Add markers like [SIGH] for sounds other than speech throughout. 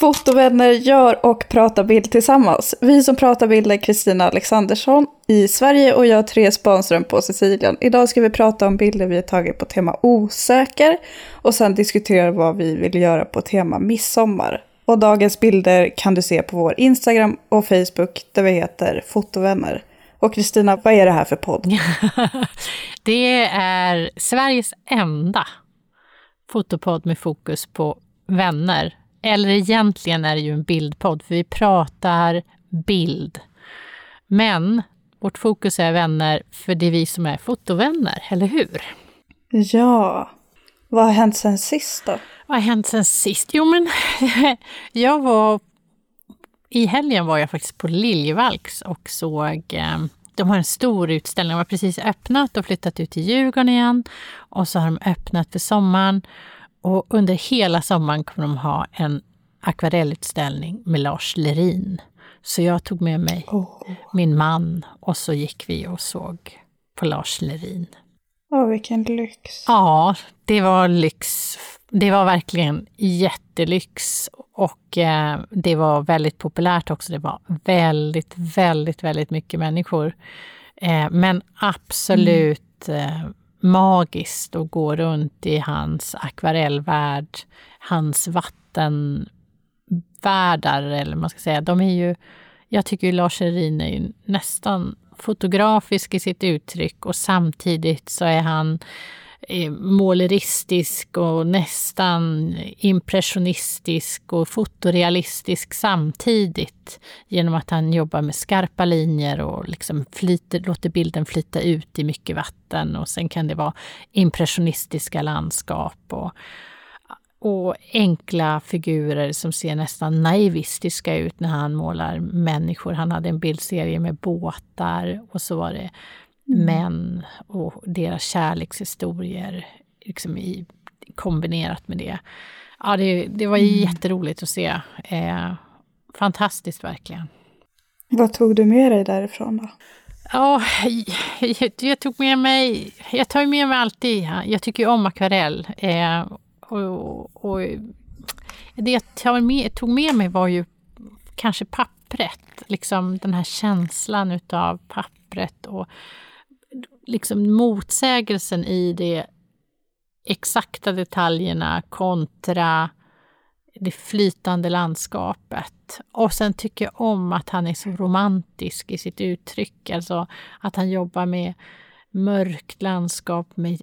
Fotovänner gör och pratar bild tillsammans. Vi som pratar bild är Kristina Alexandersson i Sverige och jag Therese Spanström på Sicilien. Idag ska vi prata om bilder vi har tagit på tema osäker och sen diskutera vad vi vill göra på tema midsommar. Och dagens bilder kan du se på vår Instagram och Facebook där vi heter Fotovänner. Och Kristina, vad är det här för podd? [LAUGHS] det är Sveriges enda fotopodd med fokus på vänner eller egentligen är det ju en bildpodd, för vi pratar bild. Men vårt fokus är vänner, för det är vi som är fotovänner, eller hur? Ja. Vad har hänt sen sist då? Vad har hänt sen sist? Jo, men [LAUGHS] jag var... I helgen var jag faktiskt på Liljevalchs och såg eh, de har en stor utställning. De har precis öppnat och flyttat ut till Djurgården igen. Och så har de öppnat för sommaren. Och under hela sommaren kommer de ha en akvarellutställning med Lars Lerin. Så jag tog med mig oh. min man och så gick vi och såg på Lars Lerin. Åh, oh, vilken lyx! Ja, det var lyx. Det var verkligen jättelyx och eh, det var väldigt populärt också. Det var väldigt, väldigt, väldigt mycket människor. Eh, men absolut mm. eh, magiskt att gå runt i hans akvarellvärld, hans vattenvärldar, eller man ska säga. De är ju, jag tycker ju Lars Herin är ju nästan fotografisk i sitt uttryck och samtidigt så är han Eh, måleristisk och nästan impressionistisk och fotorealistisk samtidigt genom att han jobbar med skarpa linjer och liksom flyter, låter bilden flyta ut i mycket vatten och sen kan det vara impressionistiska landskap och, och enkla figurer som ser nästan naivistiska ut när han målar människor. Han hade en bildserie med båtar och så var det Mm. män och deras kärlekshistorier liksom i, kombinerat med det. Ja, det, det var mm. jätteroligt att se. Eh, fantastiskt verkligen. Vad tog du med dig därifrån då? Ja, jag, jag, tog med mig... Jag tar med mig alltid... Jag tycker ju om akvarell. Eh, och, och, det jag tog med, tog med mig var ju kanske pappret. Liksom den här känslan utav pappret och liksom motsägelsen i de exakta detaljerna kontra det flytande landskapet. Och sen tycker jag om att han är så romantisk i sitt uttryck, alltså att han jobbar med mörkt landskap med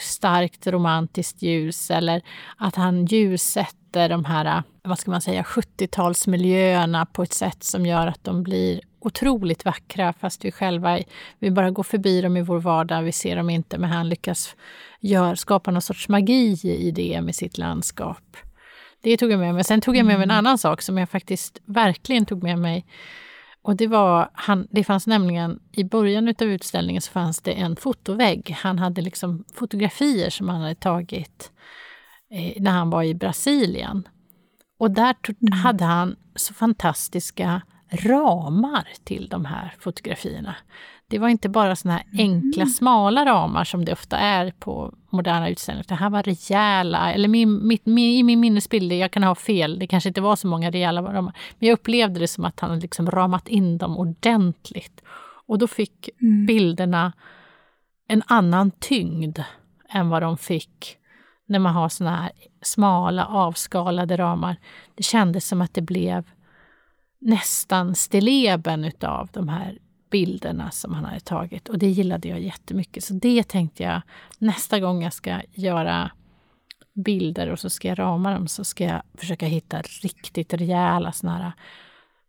starkt romantiskt ljus eller att han ljussätter de här, vad ska man säga, 70-talsmiljöerna på ett sätt som gör att de blir otroligt vackra fast vi själva vi bara går förbi dem i vår vardag. Vi ser dem inte, men han lyckas gör, skapa någon sorts magi i det med sitt landskap. Det tog jag med mig. Sen tog jag med mig en mm. annan sak som jag faktiskt verkligen tog med mig. Och det var, han, det fanns nämligen, i början av utställningen så fanns det en fotovägg. Han hade liksom fotografier som han hade tagit eh, när han var i Brasilien. Och där mm. hade han så fantastiska ramar till de här fotografierna. Det var inte bara såna här enkla, mm. smala ramar som det ofta är på moderna utställningar. Det här var rejäla, eller min, mitt, min, i min minnesbild, jag kan ha fel, det kanske inte var så många rejäla ramar. Men jag upplevde det som att han liksom ramat in dem ordentligt. Och då fick mm. bilderna en annan tyngd än vad de fick när man har såna här smala avskalade ramar. Det kändes som att det blev nästan stilleben utav de här bilderna som han hade tagit. Och det gillade jag jättemycket. Så det tänkte jag, nästa gång jag ska göra bilder och så ska jag rama dem så ska jag försöka hitta riktigt rejäla såna här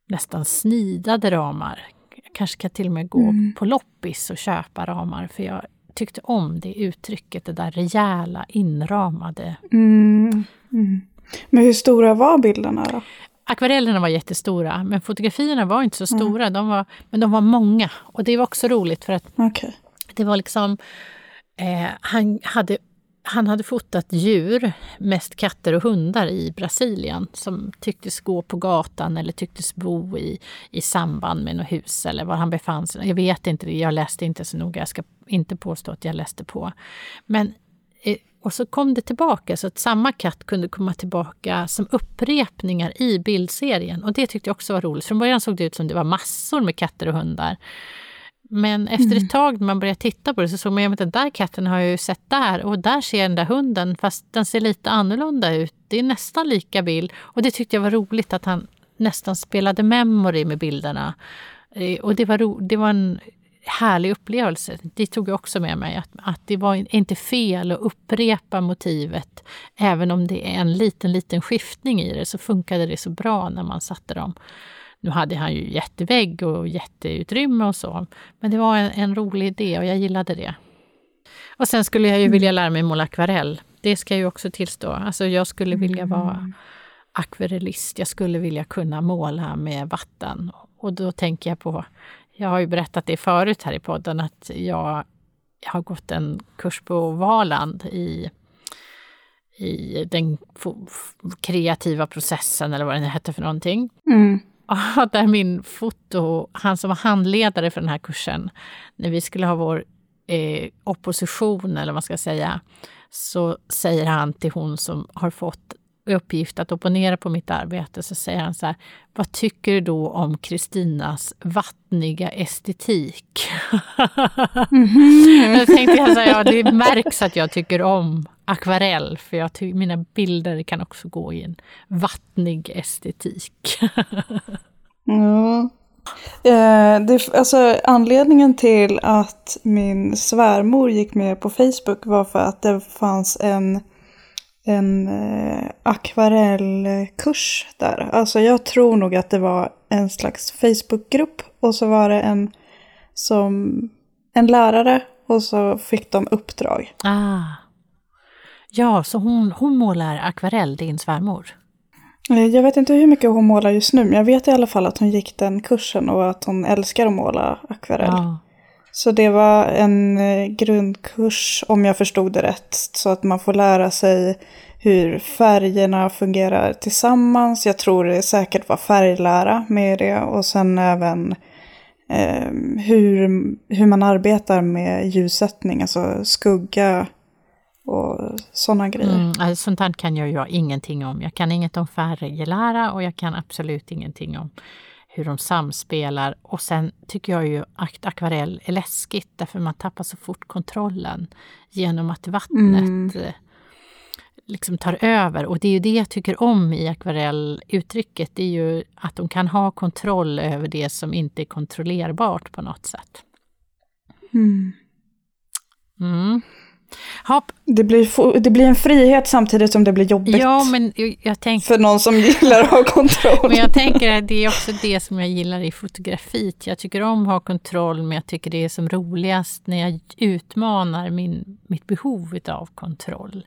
nästan snidade ramar. Jag kanske kan till och med gå mm. på loppis och köpa ramar för jag tyckte om det uttrycket, det där rejäla inramade. Mm. Mm. Men hur stora var bilderna då? Akvarellerna var jättestora, men fotografierna var inte så mm. stora. Mm. De var, men de var många. Och det var också roligt för att okay. det var liksom... Eh, han, hade, han hade fotat djur, mest katter och hundar i Brasilien som tycktes gå på gatan eller tycktes bo i, i samband med något hus eller var han befann sig. Jag vet inte, jag läste inte så noga. Jag ska inte påstå att jag läste på. Men och så kom det tillbaka, så att samma katt kunde komma tillbaka som upprepningar i bildserien. Och det tyckte jag också var roligt. Från början såg det ut som det var massor med katter och hundar. Men efter ett mm. tag när man började titta på det så såg man att den där katten har jag ju sett där och där ser jag den där hunden fast den ser lite annorlunda ut. Det är nästan lika bild och det tyckte jag var roligt att han nästan spelade memory med bilderna. Eh, och det var, ro, det var en härlig upplevelse. Det tog jag också med mig, att, att det var inte fel att upprepa motivet. Även om det är en liten, liten skiftning i det så funkade det så bra när man satte dem. Nu hade han ju jättevägg och jätteutrymme och så, men det var en, en rolig idé och jag gillade det. Och sen skulle jag ju vilja lära mig måla akvarell. Det ska jag ju också tillstå. Alltså jag skulle vilja vara mm. akvarellist. Jag skulle vilja kunna måla med vatten. Och då tänker jag på, jag har ju berättat det förut här i podden, att jag, har gått en kurs på Valand i, i den kreativa processen eller vad den hette för någonting. Mm. [LAUGHS] där min foto, han som var handledare för den här kursen, när vi skulle ha vår eh, opposition, eller vad man ska säga, så säger han till hon som har fått uppgift att opponera på mitt arbete, så säger han så här, vad tycker du då om Kristinas vattniga estetik? Mm -hmm. Då tänkte jag så här, ja det märks att jag tycker om akvarell, för jag tycker mina bilder kan också gå i en vattnig estetik. ja. Eh, det, alltså, anledningen till att min svärmor gick med på Facebook var för att det fanns en, en eh, akvarellkurs där. Alltså jag tror nog att det var en slags Facebookgrupp och så var det en som en lärare och så fick de uppdrag. Ah. Ja, så hon, hon målar akvarell, din svärmor? Eh, jag vet inte hur mycket hon målar just nu, men jag vet i alla fall att hon gick den kursen och att hon älskar att måla akvarell. Ja. Så det var en eh, grundkurs, om jag förstod det rätt, så att man får lära sig hur färgerna fungerar tillsammans. Jag tror det säkert var färglära med det och sen även eh, hur, hur man arbetar med ljussättning, alltså skugga och sådana grejer. Mm, alltså, sånt här kan jag ju ingenting om. Jag kan inget om färglära och jag kan absolut ingenting om hur de samspelar. Och sen tycker jag ju att akvarell är läskigt därför man tappar så fort kontrollen genom att vattnet mm. Eh, liksom tar över. Och det är ju det jag tycker om i akvarelluttrycket. Det är ju att de kan ha kontroll över det som inte är kontrollerbart på något sätt. Mm. Mm. Hopp. Det, blir, det blir en frihet samtidigt som det blir jobbigt. Ja, men jag tänker, för någon som gillar att ha [LAUGHS] kontroll. men jag tänker att det är också det som jag gillar i fotografiet. Jag tycker om att ha kontroll, men jag tycker det är som roligast när jag utmanar min, mitt behov av kontroll.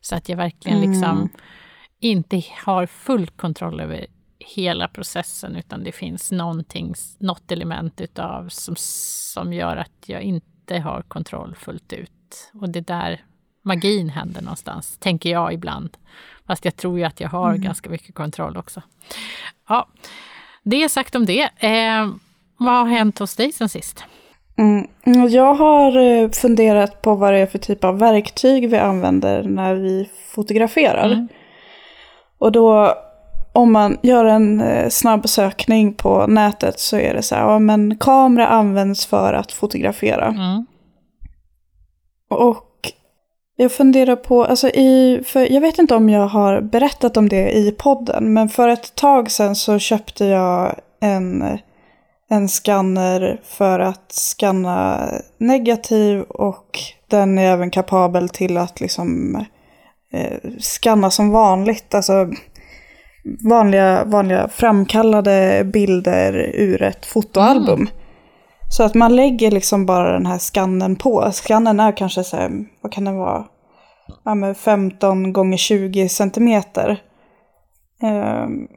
Så att jag verkligen mm. liksom inte har full kontroll över hela processen, utan det finns någonting, något element utav som, som gör att jag inte har kontroll fullt ut och det där magin händer någonstans, tänker jag ibland. Fast jag tror ju att jag har mm. ganska mycket kontroll också. Ja, det är sagt om det. Eh, vad har hänt hos dig sen sist? Mm. Jag har eh, funderat på vad det är för typ av verktyg vi använder när vi fotograferar. Mm. Och då om man gör en eh, snabb sökning på nätet så är det så här, ja men kamera används för att fotografera. Mm. Och jag funderar på, alltså i, för jag vet inte om jag har berättat om det i podden, men för ett tag sedan så köpte jag en, en skanner för att skanna negativ och den är även kapabel till att liksom eh, skanna som vanligt, alltså vanliga, vanliga framkallade bilder ur ett fotoalbum. Mm. Så att man lägger liksom bara den här skannen på. Skannen är kanske så här, vad kan den vara? Ja, men 15 gånger 20 centimeter. Ehm,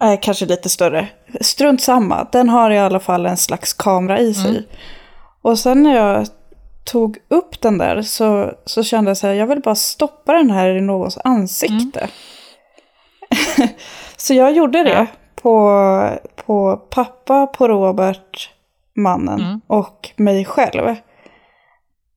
är kanske lite större. Strunt samma, den har i alla fall en slags kamera i sig. Mm. Och sen när jag tog upp den där så, så kände jag så här, jag vill bara stoppa den här i någons ansikte. Mm. [LAUGHS] så jag gjorde det ja. på, på pappa, på Robert, mannen mm. och mig själv.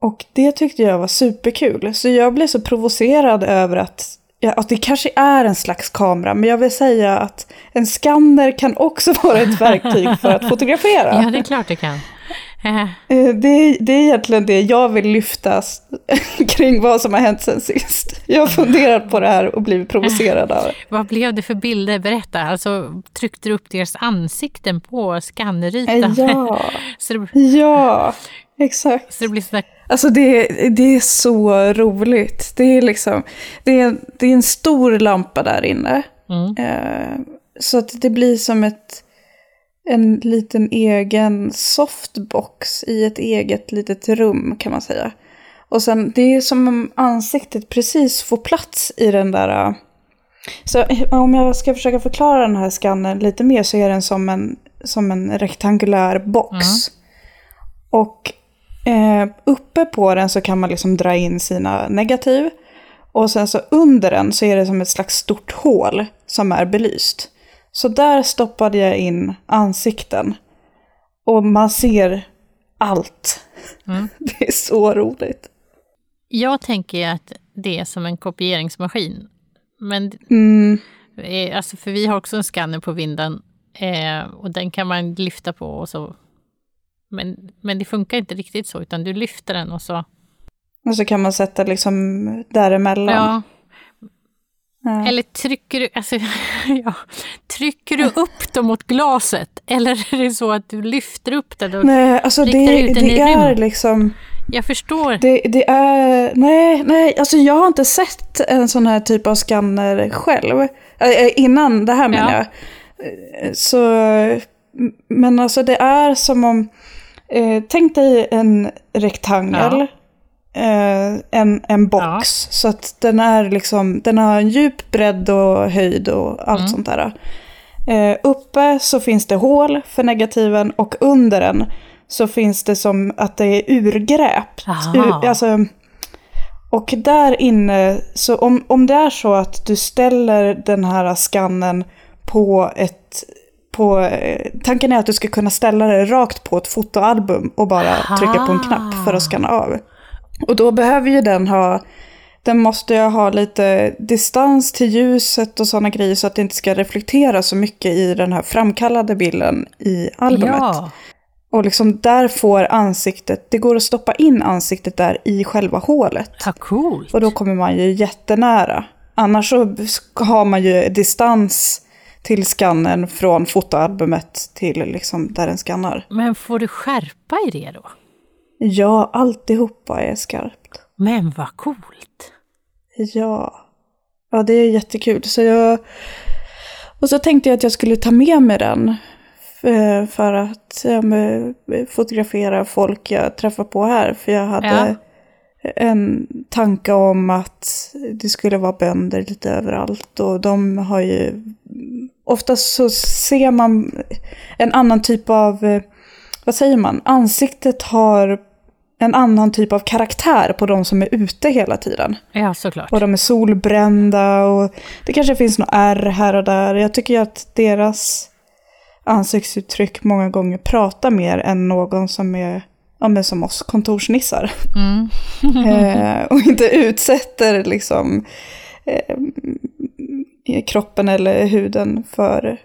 Och det tyckte jag var superkul. Så jag blev så provocerad över att, ja, att det kanske är en slags kamera. Men jag vill säga att en skanner kan också [LAUGHS] vara ett verktyg för att fotografera. Ja, det är klart det kan. [LAUGHS] Eh, det, det är egentligen det jag vill lyfta [LAUGHS] kring vad som har hänt sen sist. Jag har funderat på det här och blivit provocerad av det. [LAUGHS] Vad blev det för bilder? Berätta. Alltså, tryckte du upp deras ansikten på skannerytan? Ja, det, ja exakt. Så det blir sådär Alltså det, det är så roligt. Det är liksom, det är, det är en stor lampa där inne. Mm. Eh, så att det blir som ett, en liten egen softbox i ett eget litet rum kan man säga. Och sen det är som om ansiktet precis får plats i den där. Så om jag ska försöka förklara den här skannen lite mer så är den som en, som en rektangulär box. Mm. Och Eh, uppe på den så kan man liksom dra in sina negativ. Och sen så under den så är det som ett slags stort hål som är belyst. Så där stoppade jag in ansikten. Och man ser allt. Mm. [LAUGHS] Det är så roligt. Jag tänker att det är som en kopieringsmaskin. Men, mm. alltså för vi har också en skanner på vinden eh, och den kan man lyfta på och så men, men det funkar inte riktigt så, utan du lyfter den och så... Och så kan man sätta liksom däremellan. Ja. Eller trycker du, alltså, [LAUGHS] ja, trycker du upp dem mot glaset? Eller är det så att du lyfter upp den och nej, alltså riktar det, ut den det i är rymd? liksom... Jag förstår. Det, det, är, nej, nej, alltså jag har inte sett en sån här typ av skanner själv. Äh, innan det här menar ja. jag. Så, men alltså det är som om Eh, tänk dig en rektangel. Ja. Eh, en, en box. Ja. Så att den är liksom, den har en djup bredd och höjd och allt mm. sånt där. Eh, uppe så finns det hål för negativen och under den så finns det som att det är urgräpt. Ur, alltså, och där inne, så om, om det är så att du ställer den här skannen på ett på, eh, tanken är att du ska kunna ställa det rakt på ett fotoalbum och bara Aha. trycka på en knapp för att skanna av. Och då behöver ju den ha, den måste ju ha lite distans till ljuset och sådana grejer så att det inte ska reflektera så mycket i den här framkallade bilden i albumet. Ja. Och liksom där får ansiktet, det går att stoppa in ansiktet där i själva hålet. Ja, coolt. Och då kommer man ju jättenära. Annars så har man ju distans till skannen från fotoalbumet till liksom där den skannar. Men får du skärpa i det då? Ja, alltihopa är skarpt. Men vad coolt! Ja. Ja, det är jättekul. Så jag... Och så tänkte jag att jag skulle ta med mig den. För att ja, fotografera folk jag träffar på här. För jag hade ja. en tanke om att det skulle vara bönder lite överallt. Och de har ju oftast så ser man en annan typ av, eh, vad säger man, ansiktet har en annan typ av karaktär på de som är ute hela tiden. Ja, såklart. Och de är solbrända och det kanske finns något ärr här och där. Jag tycker att deras ansiktsuttryck många gånger pratar mer än någon som är ja, men som oss kontorsnissar. Mm. [LAUGHS] eh, och inte utsätter liksom eh, kroppen eller huden för,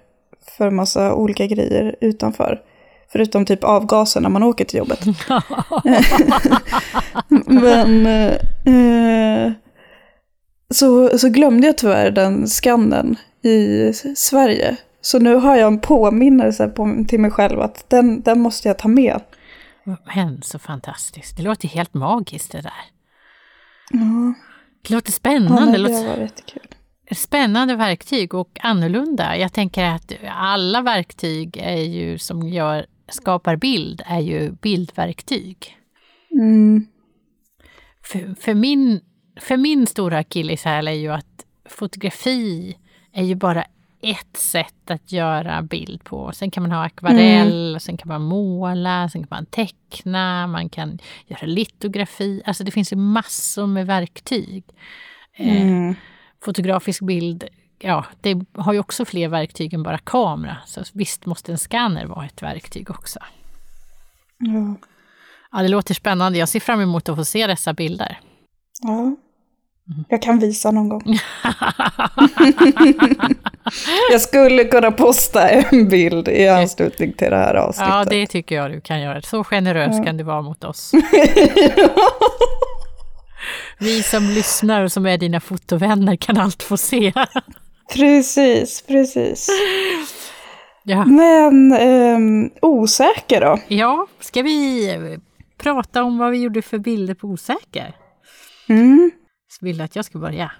för massa olika grejer utanför. Förutom typ avgaser när man åker till jobbet. [LAUGHS] Men eh, så, så glömde jag tyvärr den skannen i Sverige. Så nu har jag en påminnelse på, till mig själv att den, den måste jag ta med. Men så fantastiskt. Det låter helt magiskt det där. Ja. Det låter spännande. Ja, det var jättekul spännande verktyg och annorlunda. Jag tänker att alla verktyg är ju, som gör, skapar bild är ju bildverktyg. Mm. För, för, min, för min stora akilleshäl är ju att fotografi är ju bara ett sätt att göra bild på. Sen kan man ha akvarell, mm. sen kan man måla, sen kan man teckna, man kan göra litografi. Alltså det finns ju massor med verktyg. Eh, mm. Eh, fotografisk bild, ja, det har ju också fler verktyg än bara kamera. Så visst måste en scanner vara ett verktyg också. Ja. Ja, det låter spännande. Jag ser fram emot att få se dessa bilder. Ja. Jag kan visa någon gång. [LAUGHS] jag skulle kunna posta en bild i anslutning till det här avsnittet. Ja, det tycker jag du kan göra. Så generös ja. kan du vara mot oss. [LAUGHS] Vi som lyssnar och som är dina fotovänner kan allt få se. Precis, precis. Ja. Men um, osäker då? Ja, ska vi prata om vad vi gjorde för bilder på osäker? Mm. Vill du att jag ska börja?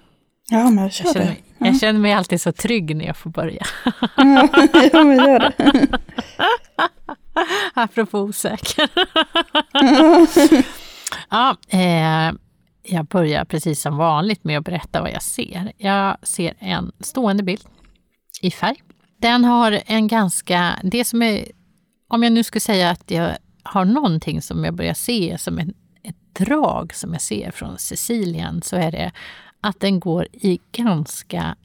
Ja, men kör jag känner, det. Ja. Jag känner mig alltid så trygg när jag får börja. ja, [LAUGHS] men gör det. [LAUGHS] Apropå osäker. [LAUGHS] ja, eh, jag börjar precis som vanligt med att berätta vad jag ser. Jag ser en stående bild i färg. Den har en ganska, det som är, om jag nu skulle säga att jag har någonting som jag börjar se som en, ett drag som jag ser från Sicilien så är det att den går i ganska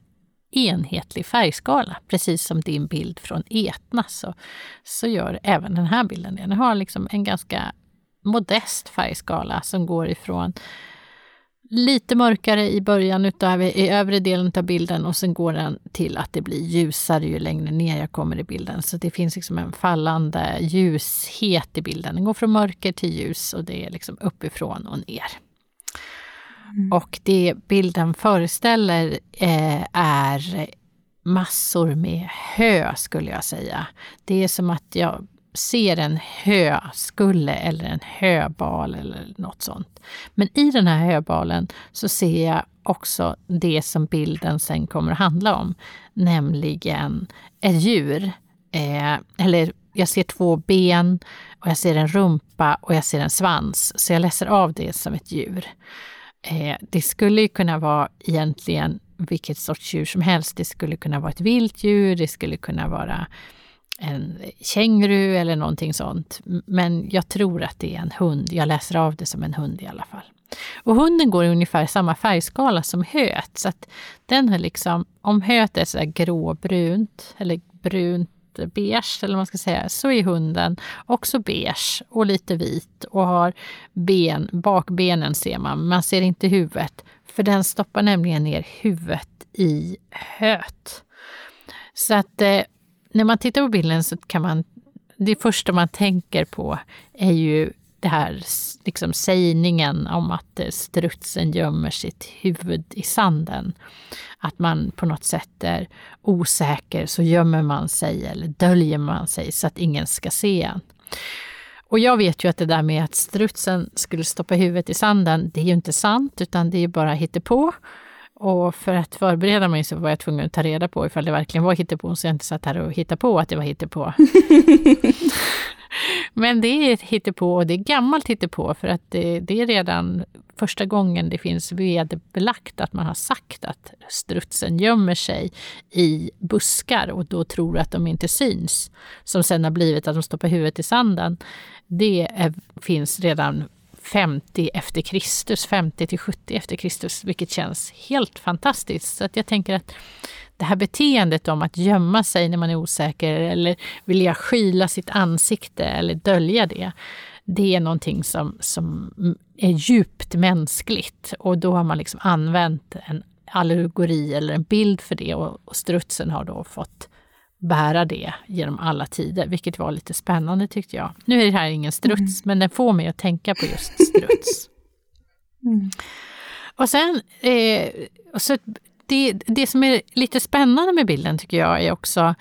enhetlig färgskala. Precis som din bild från Etna så, så gör även den här bilden det. Den har liksom en ganska modest färgskala som går ifrån lite mörkare i början utav, i övre delen av bilden och sen går den till att det blir ljusare ju längre ner jag kommer i bilden. Så det finns liksom en fallande ljushet i bilden. Den går från mörker till ljus och det är liksom uppifrån och ner. Mm. Och det bilden föreställer eh, är massor med hö skulle jag säga. Det är som att jag ser en höskulle eller en höbal eller något sånt. Men i den här höbalen så ser jag också det som bilden sen kommer att handla om, nämligen ett djur. Eh, eller jag ser två ben och jag ser en rumpa och jag ser en svans. Så jag läser av det som ett djur. Eh, det skulle ju kunna vara egentligen vilket sorts djur som helst. Det skulle kunna vara ett vilt djur, det skulle kunna vara en känguru eller någonting sånt. Men jag tror att det är en hund. Jag läser av det som en hund i alla fall. Och hunden går i ungefär samma färgskala som höet. Så att den har liksom, om höet är så gråbrunt eller brunt beige eller vad man ska säga, så är hunden också beige och lite vit och har ben, bakbenen ser man, man ser inte huvudet. För den stoppar nämligen ner huvudet i höet. Så att eh, när man tittar på bilden så kan man, det första man tänker på är ju det här liksom sägningen om att eh, strutsen gömmer sitt huvud i sanden. Att man på något sätt är osäker så gömmer man sig eller döljer man sig så att ingen ska se en. Och jag vet ju att det där med att strutsen skulle stoppa huvudet i sanden, det är ju inte sant utan det är bara hittepå. Och för att förbereda mig så var jag tvungen att ta reda på ifall det verkligen var hittepå, så jag inte satt här och hittade på att det var hittepå. [LAUGHS] Men det är ett hittepå och det är gammalt hittepå för att det, det är redan första gången det finns vedbelagt att man har sagt att strutsen gömmer sig i buskar och då tror att de inte syns. Som sen har blivit att de stoppar huvudet i sanden. Det är, finns redan 50 efter Kristus, 50 till 70 efter Kristus, vilket känns helt fantastiskt. Så att jag tänker att det här beteendet om att gömma sig när man är osäker eller vilja skyla sitt ansikte eller dölja det, det är någonting som, som är djupt mänskligt. Och då har man liksom använt en allegori eller en bild för det och, och strutsen har då fått bära det genom alla tider, vilket var lite spännande tyckte jag. Nu är det här ingen struts, mm. men den får mig att tänka på just [LAUGHS] struts. Mm. Och sen, eh, så det, det som är lite spännande med bilden tycker jag är också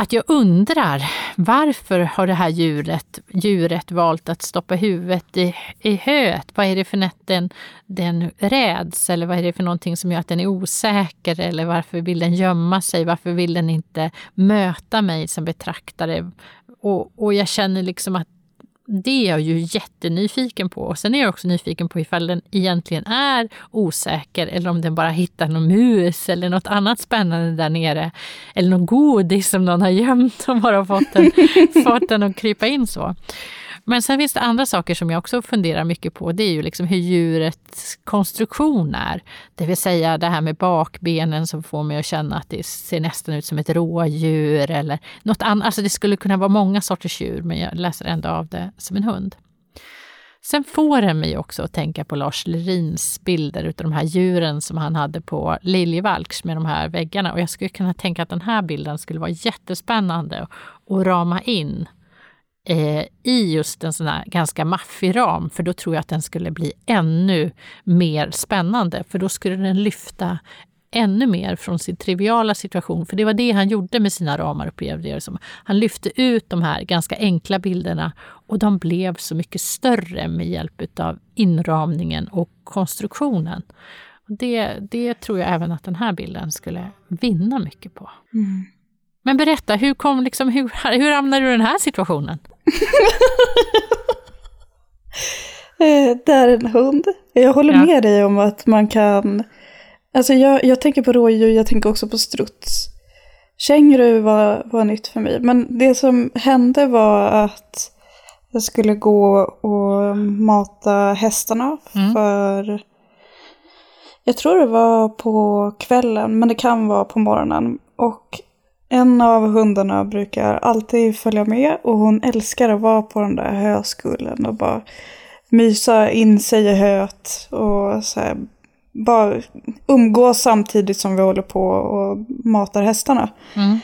att jag undrar varför har det här djuret, djuret valt att stoppa huvudet i, i höet? Vad är det för något den, den räds eller vad är det för någonting som gör att den är osäker eller varför vill den gömma sig? Varför vill den inte möta mig som betraktare? Och, och jag känner liksom att det är jag ju jättenyfiken på. Och sen är jag också nyfiken på ifall den egentligen är osäker eller om den bara hittar någon mus eller något annat spännande där nere. Eller någon godis som någon har gömt och bara fått den, [LAUGHS] fått den att krypa in så. Men sen finns det andra saker som jag också funderar mycket på. Det är ju liksom hur djurets konstruktion är. Det vill säga det här med bakbenen som får mig att känna att det ser nästan ut som ett rådjur eller något annat. Alltså det skulle kunna vara många sorters djur men jag läser ändå av det som en hund. Sen får det mig också att tänka på Lars Lerins bilder utav de här djuren som han hade på Liljevalchs med de här väggarna. Och jag skulle kunna tänka att den här bilden skulle vara jättespännande att rama in eh, i just en sån här ganska maffig ram. För då tror jag att den skulle bli ännu mer spännande. För då skulle den lyfta ännu mer från sin triviala situation. För det var det han gjorde med sina ramar, upplevde jag som. Han lyfte ut de här ganska enkla bilderna och de blev så mycket större med hjälp av inramningen och konstruktionen. Det, det tror jag även att den här bilden skulle vinna mycket på. Mm. Men berätta, hur, kom, liksom, hur, [LAUGHS] hur hamnade du i den här situationen? Eh, det är en hund. Jag håller ja. med dig om att man kan Alltså jag, jag tänker på rådjur, jag tänker också på struts. Känguru var, var nytt för mig. Men det som hände var att jag skulle gå och mata hästarna mm. för... Jag tror det var på kvällen, men det kan vara på morgonen. Och en av hundarna brukar alltid följa med och hon älskar att vara på den där höskullen och bara mysa in sig i höet och så här bara umgås samtidigt som vi håller på och matar hästarna. Mm.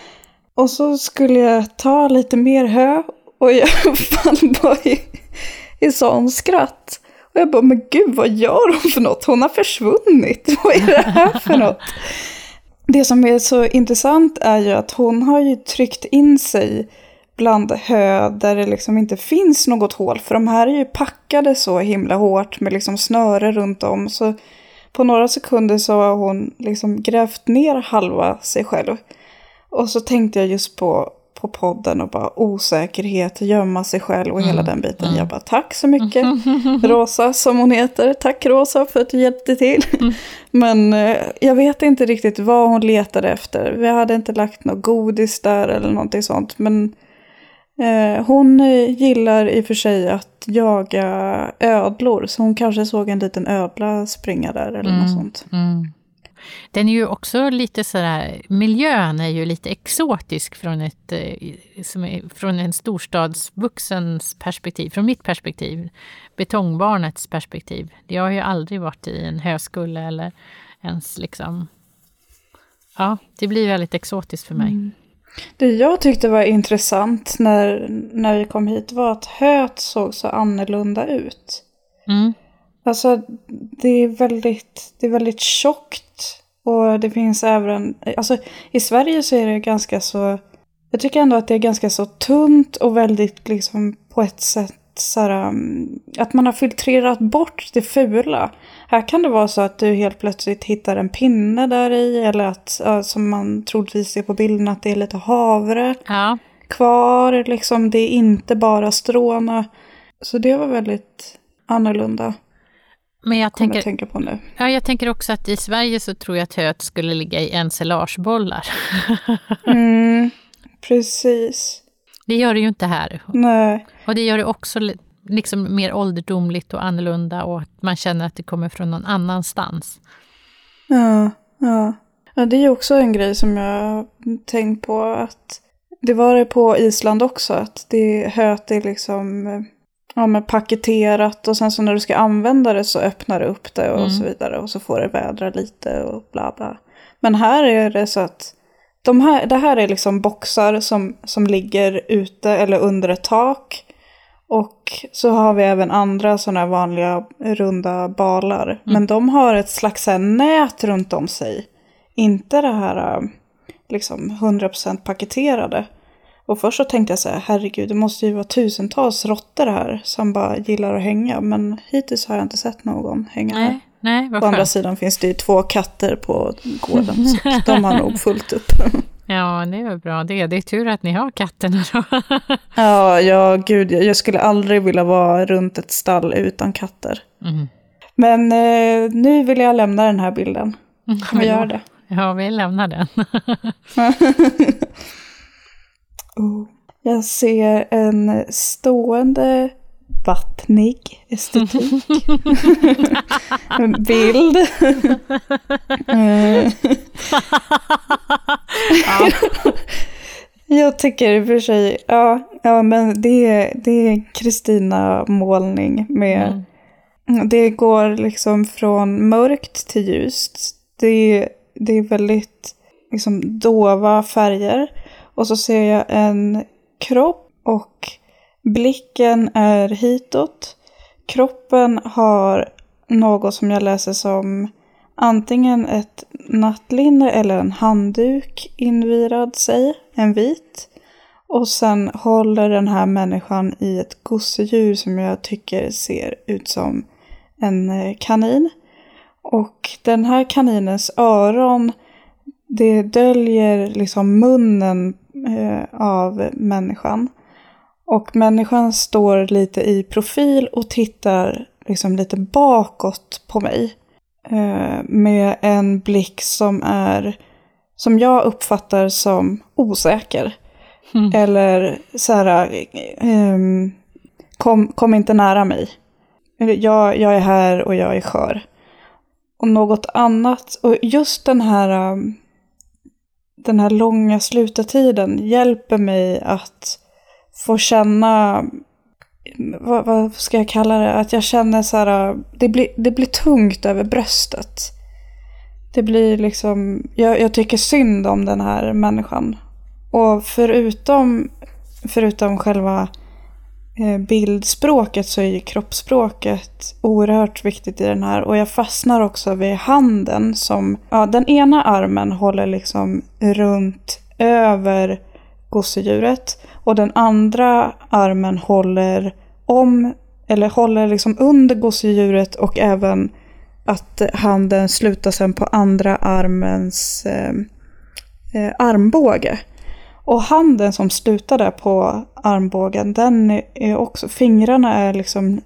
Och så skulle jag ta lite mer hö och jag [LAUGHS] fann bara i, i sån skratt. Och jag bara, men gud vad gör hon för något? Hon har försvunnit. [LAUGHS] Vad är det här för något? Det som är så intressant är ju att hon har ju tryckt in sig bland hö där det liksom inte finns något hål. För de här är ju packade så himla hårt med liksom snöre runt om. Så på några sekunder så har hon liksom grävt ner halva sig själv. Och så tänkte jag just på, på podden och bara osäkerhet, gömma sig själv och mm. hela den biten. Mm. Jag bara tack så mycket [LAUGHS] Rosa som hon heter. Tack Rosa för att du hjälpte till. Mm. Men eh, jag vet inte riktigt vad hon letade efter. Vi hade inte lagt något godis där eller någonting sånt. Men Eh, hon eh, gillar i och för sig att jaga ödlor, så hon kanske såg en liten ödla springa där eller mm, något sånt. Den är ju också lite sådär, miljön är ju lite exotisk från, ett, eh, som är, från en storstadsvuxens perspektiv, från mitt perspektiv. Betongbarnets perspektiv. Jag har ju aldrig varit i en höskulle eller ens liksom... Ja, det blir väldigt exotiskt för mig. Mm. Det jag tyckte var intressant när, när vi kom hit var att höet såg så annorlunda ut. Mm. Alltså det är väldigt, det är väldigt tjockt. Och det finns även, alltså i Sverige så är det ganska så, jag tycker ändå att det är ganska så tunt och väldigt liksom på ett sätt så här, um, att man har filtrerat bort det fula. Här kan det vara så att du helt plötsligt hittar en pinne där i eller att, som man troligtvis ser på bilden, att det är lite havre ja. kvar. Liksom, det är inte bara stråna. Så det var väldigt annorlunda. Men jag tänker, jag tänka på nu. Ja, jag tänker också att i Sverige så tror jag att höet skulle ligga i ensilagebollar. [LAUGHS] mm, precis. Det gör det ju inte här. Nej. Och det gör det också liksom mer ålderdomligt och annorlunda och att man känner att det kommer från någon annanstans. Ja, ja. ja det är också en grej som jag tänkt på att det var det på Island också, att det höet är liksom ja, men paketerat och sen så när du ska använda det så öppnar du upp det och mm. så vidare och så får det vädra lite och bla bla. Men här är det så att de här, det här är liksom boxar som, som ligger ute eller under ett tak. Och så har vi även andra sådana vanliga runda balar. Mm. Men de har ett slags nät runt om sig. Inte det här liksom 100% paketerade. Och först så tänkte jag så här, herregud det måste ju vara tusentals råttor här som bara gillar att hänga. Men hittills har jag inte sett någon hänga nej, här. Nej, På andra sidan finns det ju två katter på gården. så [LAUGHS] de har nog fullt upp. Ja, det är bra det. Det är tur att ni har katterna då. [LAUGHS] ja, ja, gud, jag skulle aldrig vilja vara runt ett stall utan katter. Mm. Men eh, nu vill jag lämna den här bilden. Kan vi göra det? Ja, vi lämnar den. [LAUGHS] oh. Jag ser en stående vattnig estetik. [LAUGHS] en bild. Jag tycker i och för sig, ja, Ja, men det, det är Kristina-målning med... Mm. Det går liksom från mörkt till ljust. Det, det är väldigt liksom dova färger. Och så ser jag en kropp och blicken är hitåt. Kroppen har något som jag läser som antingen ett nattlinne eller en handduk invirad sig, en vit. Och sen håller den här människan i ett gosedjur som jag tycker ser ut som en eh, kanin. Och den här kaninens öron, det döljer liksom munnen av människan. Och människan står lite i profil och tittar liksom lite bakåt på mig. Eh, med en blick som är, som jag uppfattar som osäker. Mm. Eller så här, um, kom, kom inte nära mig. Jag, jag är här och jag är skör. Och något annat, och just den här, um, den här långa slutartiden hjälper mig att få känna, vad, vad, ska jag kalla det, att jag känner så här, det blir, det blir tungt över bröstet. Det blir liksom, jag, jag tycker synd om den här människan. Och förutom, förutom själva Eh, bildspråket så är ju kroppsspråket oerhört viktigt i den här. Och jag fastnar också vid handen som, ja den ena armen håller liksom runt över gosedjuret. Och den andra armen håller om, eller håller liksom under gosedjuret och även att handen slutar sen på andra armens eh, eh, armbåge. Och handen som slutar där på armbågen, den är också, fingrarna är liksom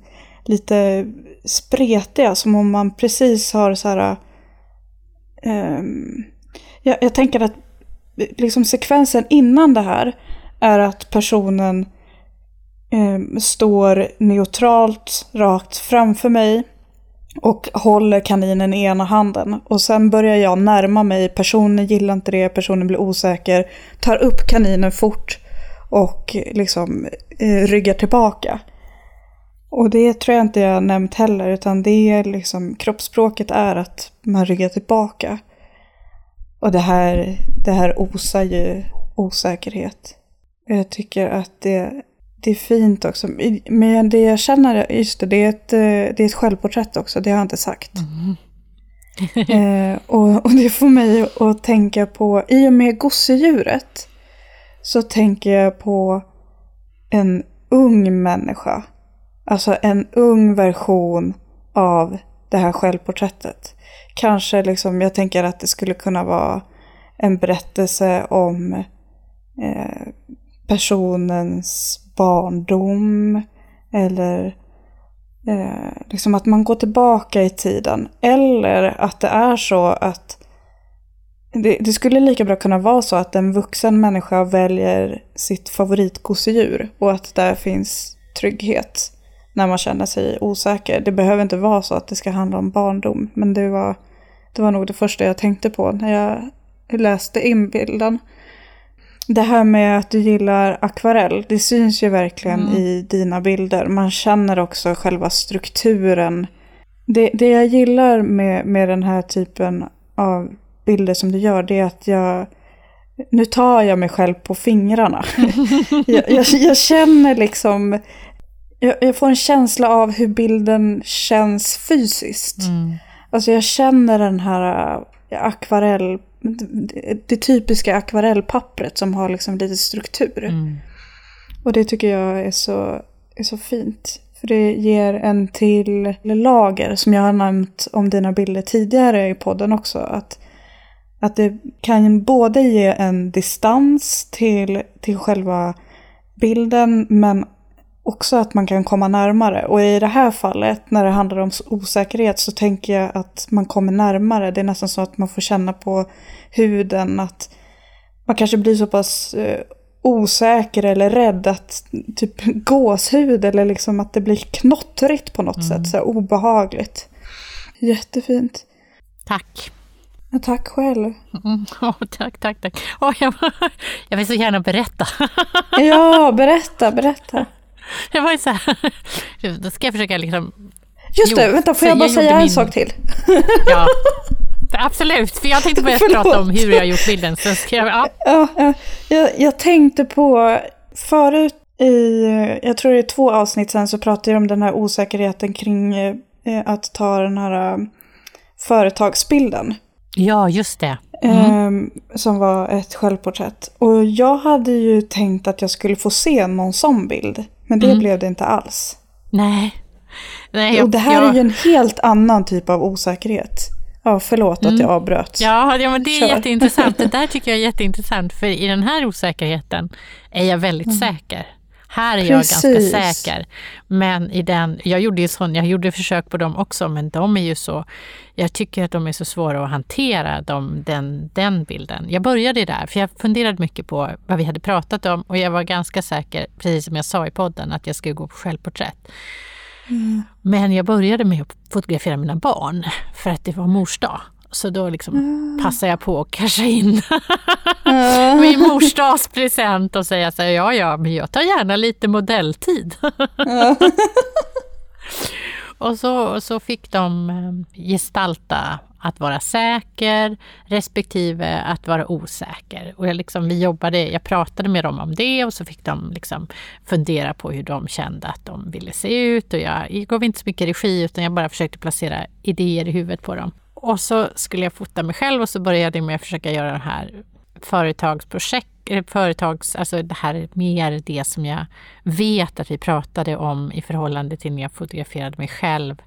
lite spretiga, som om man precis har så här... Um, jag, jag, tänker att liksom sekvensen innan det här är att personen um, står neutralt rakt framför mig och håller kaninen i ena handen. Och sen börjar jag närma mig, personen gillar inte det, personen blir osäker, tar upp kaninen fort och liksom eh, ryggar tillbaka. Och det tror jag inte jag nämnt heller, utan det är liksom, kroppsspråket är att man ryggar tillbaka. Och det här, det här osar ju osäkerhet. Jag tycker att det det är fint också. Men det jag känner, just det, det är ett, eh, det är ett självporträtt också, det har jag inte sagt. Mm. [LAUGHS] eh, och, och, det får mig att tänka på, i och med gosedjuret, så tänker jag på en ung människa. Alltså en ung version av det här självporträttet. Kanske liksom, jag tänker att det skulle kunna vara en berättelse om eh, personens barndom eller eh, liksom att man går tillbaka i tiden. Eller att det är så att det, det, skulle lika bra kunna vara så att en vuxen människa väljer sitt favoritgosedjur och att där finns trygghet när man känner sig osäker. Det behöver inte vara så att det ska handla om barndom, men det var, det var nog det första jag tänkte på när jag läste inbilden. Det här med att du gillar akvarell, det syns ju verkligen mm. i dina bilder. Man känner också själva strukturen. Det, det jag gillar med, med den här typen av bilder som du gör, det är att jag... Nu tar jag mig själv på fingrarna. [LAUGHS] jag, jag, jag, känner liksom... Jag, jag, får en känsla av hur bilden känns fysiskt. Mm. Alltså jag känner den här akvarell det typiska akvarellpappret som har liksom lite struktur. Mm. Och det tycker jag är så, är så fint. För det ger en till lager som jag har nämnt om dina bilder tidigare i podden också. Att, att det kan både ge en distans till, till själva bilden men också att man kan komma närmare. Och i det här fallet, när det handlar om osäkerhet, så tänker jag att man kommer närmare. Det är nästan så att man får känna på huden att man kanske blir så pass eh, osäker eller rädd att typ [LAUGHS] gåshud eller liksom att det blir knottrigt på något mm. sätt, så obehagligt. Jättefint. Tack. Ja, tack själv. Mm, [LAUGHS] oh, tack, tack, tack. Oh, jag, jag vill så gärna berätta. ja, berätta, berätta. [LAUGHS] Jag var så här, [LAUGHS] då ska jag försöka liksom... Just det, jo, vänta, får jag bara jag säga en min... sak till? ja, [LAUGHS] absolut. För jag tänkte börja prata om hur jag gjort bilden. Sen ska jag, ja. Ja, ja. Jag, jag tänkte på, förut i, jag tror det är två avsnitt sen, så pratade jag om den här osäkerheten kring eh, att ta den här uh, företagsbilden. Ja, just det. Mm. Eh, som var ett självporträtt. Och jag hade ju tänkt att jag skulle få se någon sån bild. Men det mm. blev det inte alls. Nej. Nej jag, och det här jag... är ju en helt annan typ av osäkerhet. Ja, förlåt mm. att jag avbröt. Ja, ja men det är Kör. jätteintressant. Det där [LAUGHS] tycker jag är jätteintressant. För i den här osäkerheten är jag väldigt mm. säker. Här är Precis. jag ganska säker. Men i den, jag gjorde ju sån, jag gjorde försök på dem också, men de är ju så, jag tycker att de är så svåra att hantera, de, den, den bilden. Jag började där, för jag funderade mycket på vad vi hade pratat om och jag var ganska säker, precis som jag sa i podden, att jag skulle gå på självporträtt. Mm. Men jag började med att fotografera mina barn för att det var mors dag. Så då liksom mm. passar jag på att casha in mm. [LAUGHS] min morsdagspresent och säga så här, ja ja, men jag tar gärna lite modelltid. [LAUGHS] och så, så fick de eh, gestalta att vara säker respektive att vara osäker. Och jag, liksom, vi jobbade, jag pratade med dem om det och så fick de liksom fundera på hur de kände att de ville se ut. Och jag, jag gav inte så mycket regi utan jag bara försökte placera idéer i huvudet på dem. Och så skulle jag fota mig själv och så började jag med att försöka göra det här företagsprojekt, företags, alltså det här är mer det som jag vet att vi pratade om i förhållande till när jag fotograferade mig själv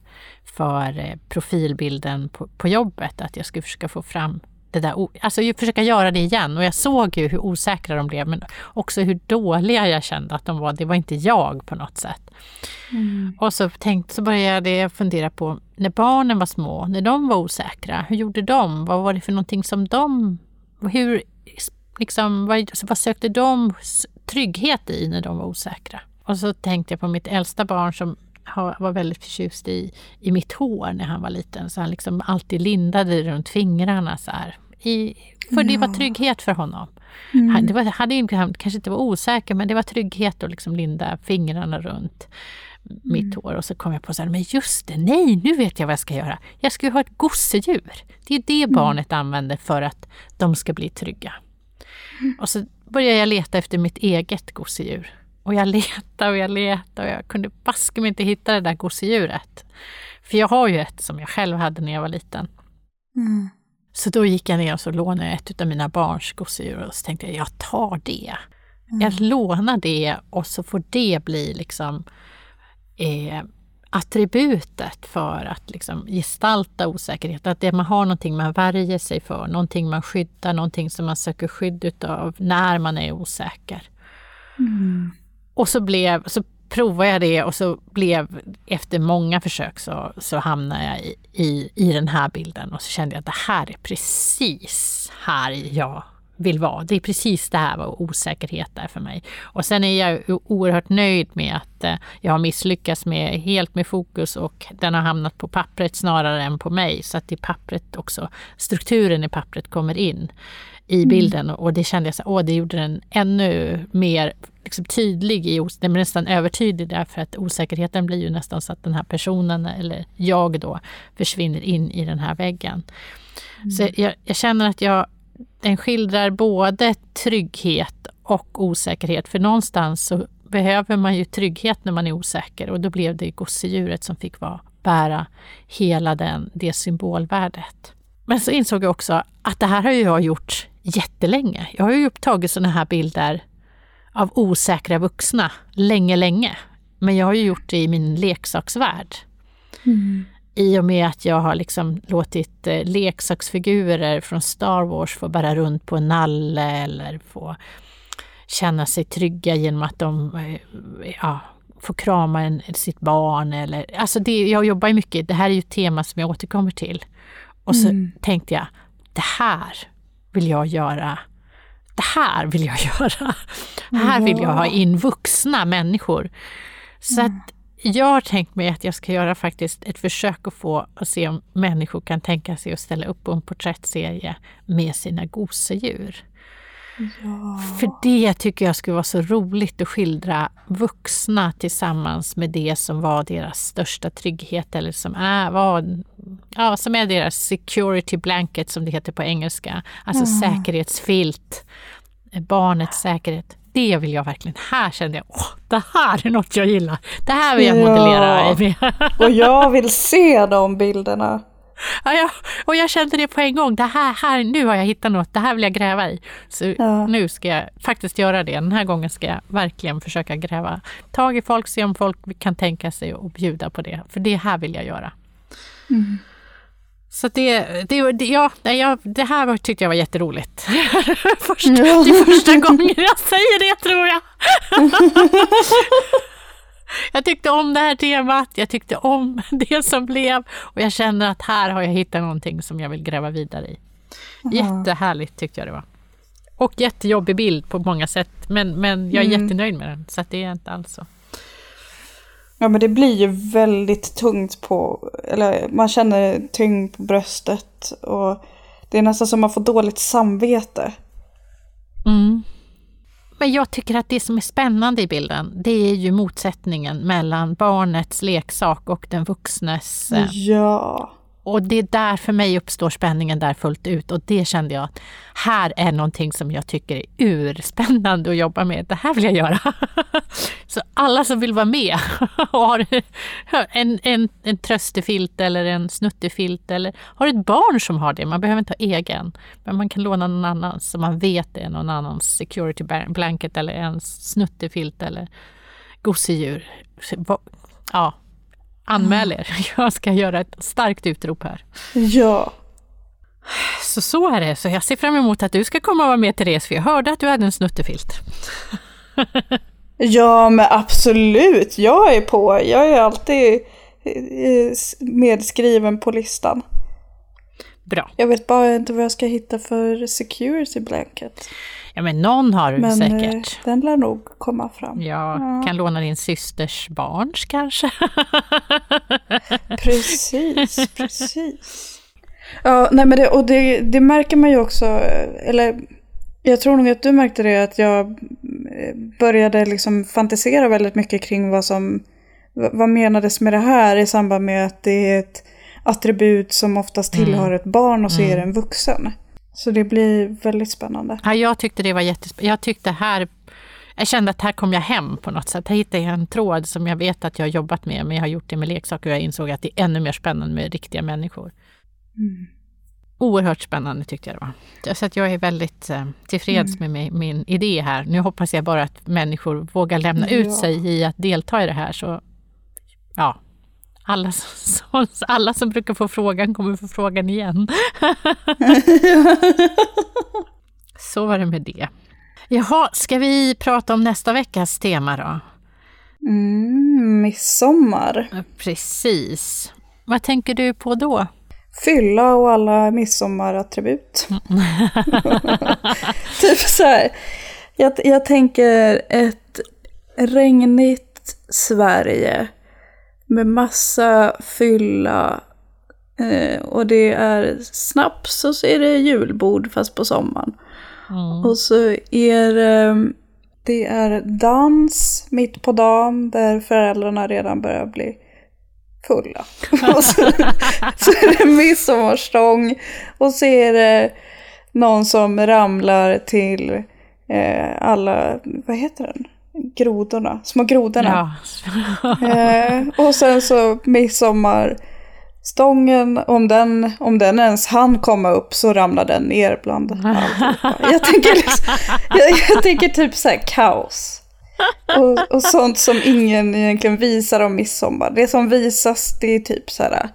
för eh, profilbilden på, på jobbet, att jag skulle försöka få fram det där, alltså försöka göra det igen. Och jag såg ju hur osäkra de blev, men också hur dåliga jag kände att de var. Det var inte jag på något sätt. Mm. Och så, tänkte, så började jag fundera på när barnen var små, när de var osäkra, hur gjorde de? Vad var det för någonting som de... Hur, liksom, vad, alltså, vad sökte de trygghet i när de var osäkra? Och så tänkte jag på mitt äldsta barn som var väldigt förtjust i, i mitt hår när han var liten. Så han liksom alltid lindade runt fingrarna så här. I, för det var trygghet för honom. Mm. Han, det var, hade, han kanske inte var osäker men det var trygghet att liksom linda fingrarna runt mitt mm. hår. Och så kom jag på så här, men just det, nej, nu vet jag vad jag ska göra. Jag ska ha ett gosedjur. Det är det mm. barnet använder för att de ska bli trygga. Mm. Och så började jag leta efter mitt eget gosedjur. Och jag [LAUGHS] letade och jag letade och jag kunde baske mig inte hitta det där gosedjuret. För jag har ju ett som jag själv hade när jag var liten. Så då gick jag ner och så lånade jag ett av mina barns gosedjur och så tänkte jag, jag tar det. Mm. Jag lånar det och så får det bli liksom eh, attributet för att liksom gestalta osäkerhet. Att det, man har någonting man värjer sig för, någonting man skyddar, någonting som man söker skydd utav när man är osäker. Mm. Och så, blev, så provade jag det och så blev efter många försök så, så hamnade jag i, i, i den här bilden och så kände jag att det här är precis här jag vill vara. Det är precis det här vad osäkerhet är för mig. Och sen är jag oerhört nöjd med att eh, jag har misslyckats med helt med fokus och den har hamnat på pappret snarare än på mig. Så att i pappret också, strukturen i pappret kommer in i mm. bilden och det kände jag så åh, det gjorde den ännu mer liksom tydlig, i, den blir nästan övertydlig därför att osäkerheten blir ju nästan så att den här personen, eller jag då, försvinner in i den här väggen. Mm. Så jag, jag, känner att jag, den skildrar både trygghet och osäkerhet, för någonstans så behöver man ju trygghet när man är osäker och då blev det gosedjuret som fick vara, bära hela den, det symbolvärdet. Men så insåg jag också att det här har jag gjort jättelänge. Jag har ju tagit sådana här bilder av osäkra vuxna länge, länge. Men jag har ju gjort det i min leksaksvärld. Mm. I och med att jag har liksom låtit eh, leksaksfigurer från Star Wars få bära runt på en nalle eller få känna sig trygga genom att de eh, ja, får krama en, sitt barn. Eller, alltså det, jag jobbar ju mycket, det här är ju ett tema som jag återkommer till. Och så mm. tänkte jag, det här vill jag göra det här vill jag [LAUGHS] göra. Mm. Här vill jag ha in vuxna människor. Så mm. att jag har tänkt mig att jag ska göra faktiskt ett försök att få att se om människor kan tänka sig att ställa upp på en porträttserie med sina gosedjur. Ja. För det tycker jag skulle vara så roligt att skildra vuxna tillsammans med det som var deras största trygghet eller som är, var, ja, som är deras security blanket som det heter på engelska. Alltså Mm. säkerhetsfilt, barnets säkerhet. Det vill jag verkligen. Här kände jag, åh, det här är något jag gillar. Det här vill jag Ja. modellera. Och jag vill se de bilderna. Ja, ja, och jag kände det på en gång. Det här, här, nu har jag hittat något. Det här vill jag gräva i. Så Ja. nu ska jag faktiskt göra det. Den här gången ska jag verkligen försöka gräva tag i folk, se om folk kan tänka sig att bjuda på det. För det här vill jag göra. Så det, det, det, ja, jag, det här tyckte jag var jätteroligt. [LAUGHS] Först, Ja. Det är första gången jag säger det tror jag. [LAUGHS] Jag tyckte om det här temat, jag tyckte om [LAUGHS] det som blev och jag känner att här har jag hittat någonting som jag vill gräva vidare i. Jättehärligt tyckte jag det var. Och jättejobbig bild på många sätt men, men jag är Mm. jättenöjd med den så det är inte alls så. Ja men det blir ju väldigt tungt på, eller man känner tyngd på bröstet och det är nästan som man får dåligt samvete. Mm. Men jag tycker att det som är spännande i bilden, det är ju motsättningen mellan barnets leksak och den vuxnes. Eh, ja. Och det är där för mig uppstår spänningen där fullt ut och det kände jag att här är någonting som jag tycker är urspännande att jobba med. Det här vill jag göra. [LAUGHS] Så alla som vill vara med [LAUGHS] och har en, en, en tröstefilt eller en snuttefilt eller har ett barn som har det, man behöver inte ha egen, men man kan låna någon annans så man vet det är någon annans security blanket eller en snuttefilt eller gosedjur. Ja, anmäl er. [LAUGHS] Jag ska göra ett starkt utrop här. Ja. Så så är det. Så jag ser fram emot att du ska komma och vara med Therese, för jag hörde att du hade en snuttefilt. Ja men absolut, jag är på. Jag är alltid eh, medskriven på listan. Bra. Jag vet bara inte vad jag ska hitta för security blanket. Ja, men någon har Men eh, säkert. den lär nog komma fram. Jag kan låna din systers barns kanske. [LAUGHS] Precis, [LAUGHS] precis. Ja, nej men det, och det, det märker man ju också, eller jag tror nog att du märkte det, att jag eh, började liksom fantisera väldigt mycket kring vad som, vad menades med det här i samband med att det är ett attribut som oftast tillhör ett barn och så är det en vuxen. Så det blir väldigt spännande. Ja, jag tyckte det var jättespännande. Jag tyckte här jag kände att här kom jag hem på något sätt. Här hittade jag en tråd som jag vet att jag har jobbat med, men jag har gjort det med leksaker och jag insåg att det är ännu mer spännande med riktiga människor. Mm. Oerhört spännande tyckte jag det var. Så att jag är väldigt eh, tillfreds med min, min idé här. Nu hoppas jag bara att människor vågar lämna Ja. ut sig i att delta i det här. Så ja, alla som, alla som brukar få frågan kommer få frågan igen. [LAUGHS] Så var det med det. Jaha, ska vi prata om nästa veckas tema då? Mm, midsommar. Ja, Precis. Vad tänker du på då? Fylla och alla midsommarattribut. [LAUGHS] typ så här. Jag, jag tänker ett regnigt Sverige med massa fylla. Eh, och det är snaps och så är det julbord fast på sommaren. Mm. Och så är det, det är dans mitt på dagen där föräldrarna redan börjar bli fulla. [LAUGHS] och så, så är det midsommarstång och så är det någon som ramlar till eh, alla, vad heter den? Grodorna, små grodorna. Ja. [LAUGHS] Eh, och sen så midsommarstången, om den, om den ens hann komma upp så ramlar den ner bland [LAUGHS] allihopa. Jag tänker, liksom, jag, jag tänker typ så här kaos. Och, och sånt som ingen egentligen visar om midsommar. Det som visas det är typ så här,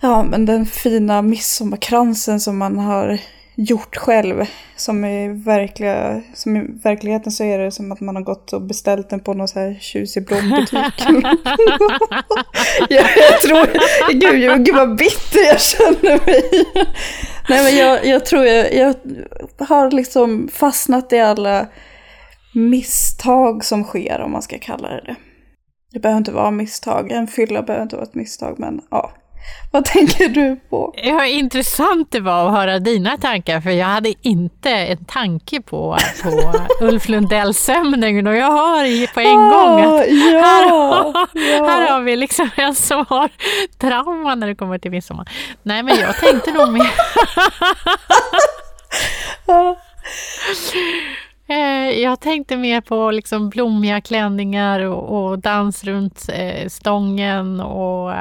ja men den fina midsommarkransen som man har gjort själv. Som i, verkliga, som i verkligheten så är det som att man har gått och beställt den på någon så här tjusig blombutik. [LAUGHS] jag, jag tror, gud, jag, gud vad bitter jag känner mig. Nej men jag, jag tror jag, jag har liksom fastnat i alla misstag som sker om man ska kalla det det. Det behöver inte vara misstag. En fylla behöver inte vara ett misstag, men ja. [LAUGHS] Vad tänker du på? Ja, intressant det var att höra dina tankar, för jag hade inte en tanke på, på [LAUGHS] Ulf Lundells sömning och jag hör på en oh, gång att ja, här, har, ja. här har vi liksom en som har trauma när det kommer till midsommar. Nej, men jag tänkte nog mer... [LAUGHS] Eh, jag tänkte mer på liksom blommiga klänningar och, och dans runt eh, stången och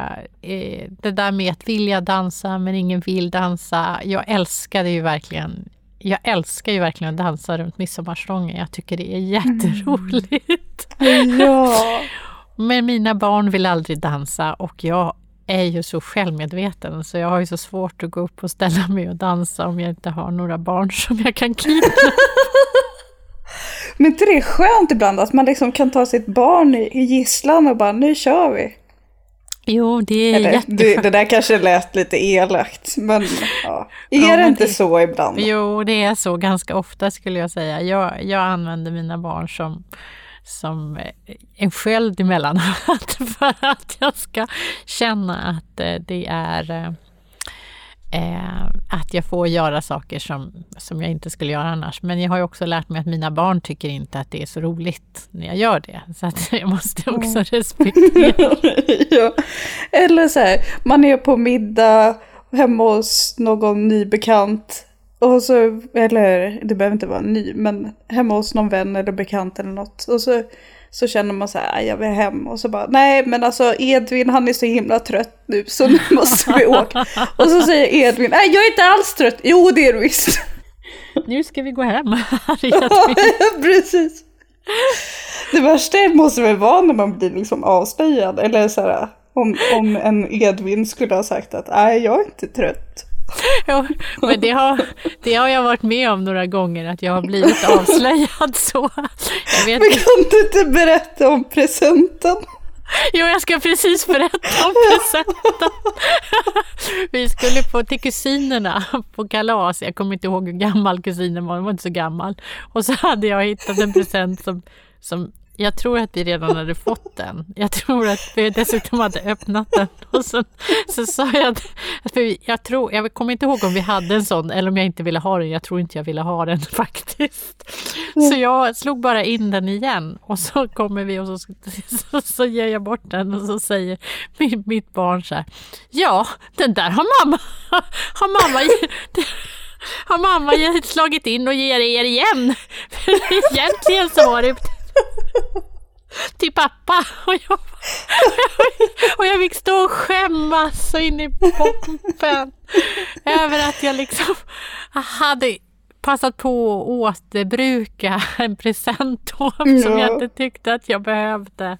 eh, det där med att vilja dansa men ingen vill dansa. Jag älskade ju verkligen jag älskar ju verkligen att dansa runt midsommarstången. Jag tycker det är jätteroligt. Mm. [LAUGHS] Ja. [LAUGHS] Men mina barn vill aldrig dansa och jag är ju så självmedveten så jag har ju så svårt att gå upp och ställa mig och dansa om jag inte har några barn som jag kan [LAUGHS] kidnappa. Men inte det är skönt ibland att man liksom kan ta sitt barn i gisslan och bara nu kör vi. Jo, det är Eller, det, det där kanske lät lite elakt, men ja. Är ja, det inte det, så ibland? Jo, det är så ganska ofta skulle jag säga. Jag, jag använder mina barn som, som en sköld emellanåt [LAUGHS] för att jag ska känna att eh, det är eh, att jag får göra saker som, som jag inte skulle göra annars. Men jag har ju också lärt mig att mina barn tycker inte att det är så roligt när jag gör det. Så att [LAUGHS] jag måste också mm. [LAUGHS] respektera. ja. Eller så här, man är på middag hemma hos någon ny bekant. Och så, eller det behöver inte vara ny, men hemma hos någon vän eller bekant eller något. Och så så känner man så här, jag vill hem och så bara, nej men alltså Edvin han är så himla trött nu så nu [LAUGHS] måste vi åka. och så säger Edvin, nej jag är inte alls trött, jo det är du visst. [LAUGHS] Nu ska vi gå hem. [LAUGHS] ja, precis. Det värsta måste väl vara när man blir liksom avslöjad, eller så här, om, om en Edvin skulle ha sagt att nej jag är inte trött. [LAUGHS] Ja, men det har, det har jag varit med om några gånger, att jag har blivit avslöjad så. Jag vet men kan du inte berätta om presenten? Jo, jag ska precis berätta om presenten. Vi skulle på till kusinerna på kalas. Jag kommer inte ihåg hur gammal kusinen var, hon var inte så gammal. Och så hade jag hittat en present som, som jag tror att vi redan hade fått den. Jag tror att vi dessutom hade öppnat den. Och så, så sa jag att, att vi, jag, tror, jag kommer inte ihåg om vi hade en sån eller om jag inte ville ha den. Jag tror inte jag ville ha den [LAUGHS] faktiskt. Så jag slog bara in den igen och så kommer vi och så, så, så ger jag bort den och så säger min, mitt barn så här. Ja, den där har mamma, har mamma [LAUGHS] har mamma slagit in och ger er igen. [LAUGHS] För egentligen så var det till pappa. Och jag, och jag fick stå och skämmas så in i bomben över att jag liksom hade passat på att återbruka en present då, ja. som jag inte tyckte att jag behövde.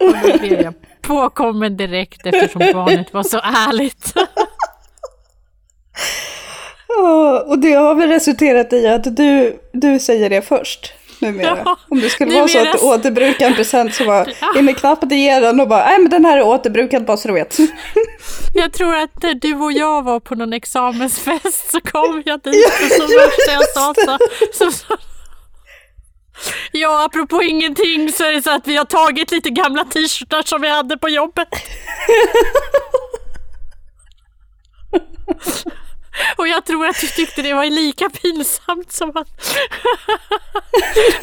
Och då blev jag påkommen direkt eftersom barnet var så ärligt. och det har väl resulterat i att du, du säger det först? Numera. Ja, Om det skulle numera. vara så att du återbrukar en present så bara ja. in med knappen i ge den och bara, nej men den här är återbrukad bara så du vet. [LAUGHS] Jag tror att du och jag var på någon examensfest så kom jag dit och så värsta jag sa så, så, så Ja, apropå ingenting så är det så att vi har tagit lite gamla t-shirtar som vi hade på jobbet. [LAUGHS] Och jag tror att du tyckte det var lika pinsamt som att...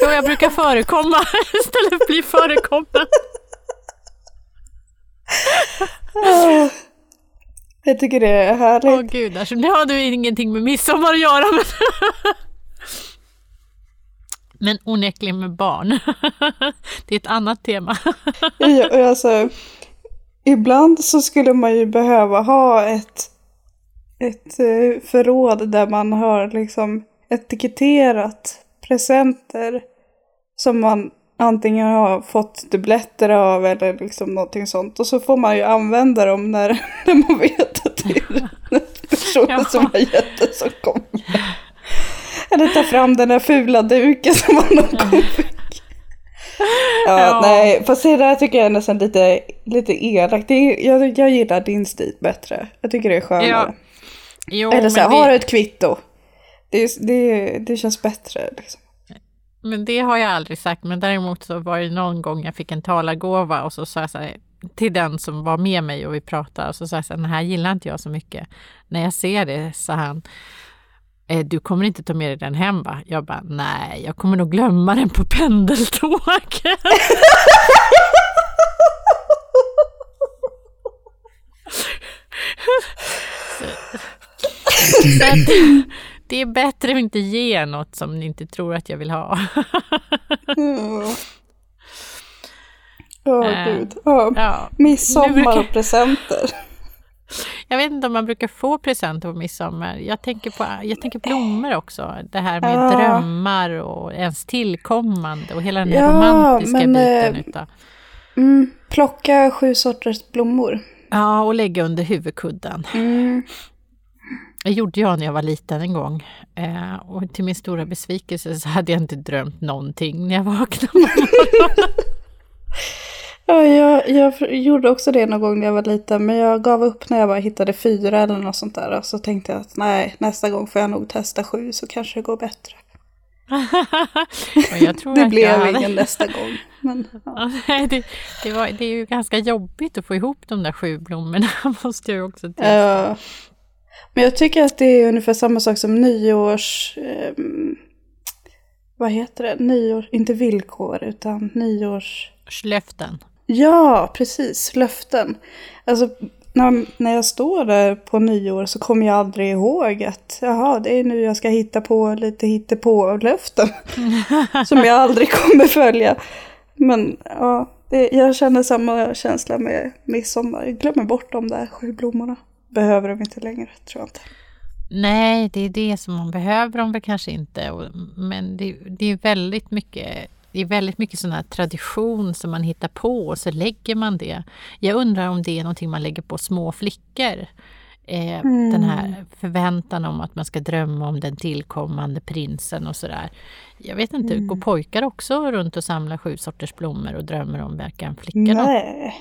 [LAUGHS] jag brukar förekomma [LAUGHS] istället för att bli förekommen. [LAUGHS] Jag tycker det är härligt. Åh gud, alltså, det har du ingenting med midsommar att göra. Men, men onekligen med barn. det är ett annat tema. ja, alltså, ibland så skulle man ju behöva ha ett ett eh, förråd där man har liksom etiketterat presenter som man antingen har fått dubbletter av eller liksom någonting sånt. Och så får man ju använda dem när, [LAUGHS] när man vet att det är personen ja. som har gett det som kommer. Eller ta fram den där fula duken som man någon gång fick. Ja, ja, nej, fast det där tycker jag är nästan lite, lite elakt. Jag, jag gillar din stil bättre. Jag tycker det är skönare. Ja. Jo, Eller så här, det... har du ett kvitto? Det, det, det känns bättre. Liksom. Men det har jag aldrig sagt. Men däremot så var det någon gång jag fick en talargåva och så sa jag så här, till den som var med mig och vi pratade och så sa jag så här, den här gillar inte jag så mycket. När jag ser det, sa han, "Eh, du kommer inte ta med dig den hem va? Jag bara, nej, jag kommer nog glömma den på pendeltåget. [LAUGHS] att, [LAUGHS] det är bättre att inte ge något som ni inte tror att jag vill ha. Ja. Åh Äh, gud. Ja. Ja. Presenter. Jag vet inte om man brukar få presenter på midsommar. Jag tänker på, jag tänker på blommor också. Det här med Ja. drömmar och ens tillkommande och hela den Ja, romantiska men, biten. eh, Utav. Mm. Plocka sju sorters blommor. Ja, och lägga under huvudkudden. Mm. Det gjorde jag när jag var liten en gång. Eh, och till min stora besvikelse så hade jag inte drömt någonting när jag vaknade på morgonen. [LAUGHS] Ja, jag, jag gjorde också det någon gång när jag var liten. Men jag gav upp när jag bara hittade fyra eller något sånt där. Och så tänkte jag att nej, nästa gång får jag nog testa sju så kanske det går bättre. [LAUGHS] Och jag tror [LAUGHS] Det blev jag ingen nästa gång. Men, ja. Nej, det, det, var, det är ju ganska jobbigt att få ihop de där sju blommorna, måste jag också tillstå. Ja. Men jag tycker att det är ungefär samma sak som nyårs... ehm, vad heter det? Nyår, inte villkor utan nyårs... Löften. Ja, precis. Löften. Alltså, när, när jag står där på nyår så kommer jag aldrig ihåg att jaha, det är nu jag ska hitta på lite hittepå-löften. [LAUGHS] som jag aldrig kommer följa. Men ja, det, jag känner samma känsla med midsommar. Jag glömmer bort de där sju blommorna. Behöver de inte längre, tror jag inte. Nej, det är det som man behöver de väl kanske inte. Men det, det är väldigt mycket det är väldigt mycket sån här tradition som man hittar på och så lägger man det. Jag undrar om det är någonting man lägger på små flickor. Eh, Den här förväntan om att man ska drömma om den tillkommande prinsen och sådär. Jag vet inte, går pojkar också runt och samlar sju sorters blommor och drömmer om vilken flicka de... Nej,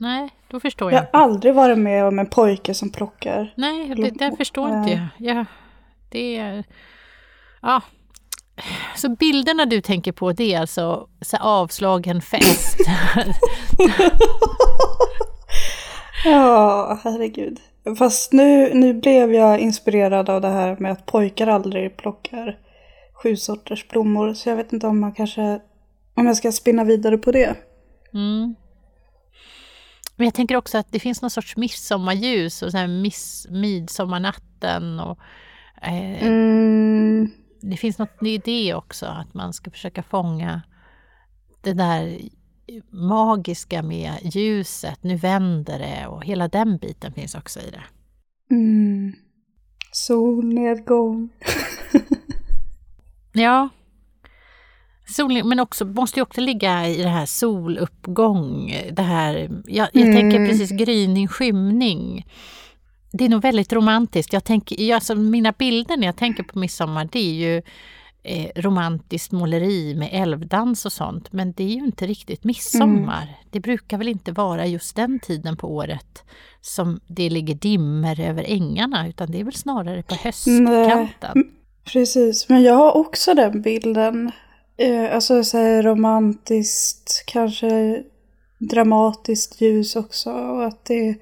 Nej, då förstår jag jag. har aldrig varit med om en pojke som plockar. Nej, det, det förstår Nej. inte jag. Ja, det är... Ja. Så bilderna du tänker på det är alltså avslagen fest? [LAUGHS] Ja, herregud. Fast nu, nu blev jag inspirerad av det här med att pojkar aldrig plockar sju sorters blommor. Så jag vet inte om man kanske, om jag ska spinna vidare på det. Mm. Men jag tänker också att det finns någon sorts midsommarljus och så här miss, midsommarnatten och eh, Mm, det finns något i det också, att man ska försöka fånga det där magiska med ljuset, nu vänder det och hela den biten finns också i det. mm. Solnedgång. [LAUGHS] Ja. Sol, men också, måste ju också ligga i det här soluppgång, det här, jag, jag Mm. tänker precis gryning, skymning. Det är nog väldigt romantiskt. Jag tänker, jag, alltså, mina bilder när jag tänker på midsommar det är ju eh, romantiskt måleri med älvdans och sånt. Men det är ju inte riktigt midsommar. Det brukar väl inte vara just den tiden på året som det ligger dimmer över ängarna utan det är väl snarare på höstkanten. Precis, men jag har också den bilden. Eh, alltså så här romantiskt, kanske dramatiskt ljus också. Och, att det,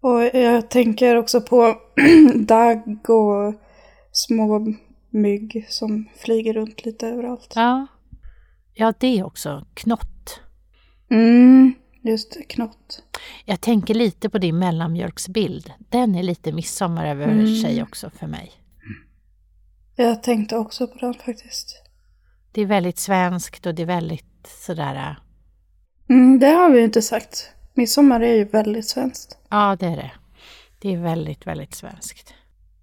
och jag tänker också på [CLEARS THROAT] dagg och små mygg som flyger runt lite överallt. Ja. ja, det är också knott. Mm, just det, knott. Jag tänker lite på din mellanmjölksbild. Den är lite midsommar över Mm. sig också för mig. Jag tänkte också på den faktiskt. Det är väldigt svenskt och det är väldigt sådär... Mm, det har vi ju inte sagt. Midsommar är ju väldigt svenskt. Ja, det är det. Det är väldigt, väldigt svenskt.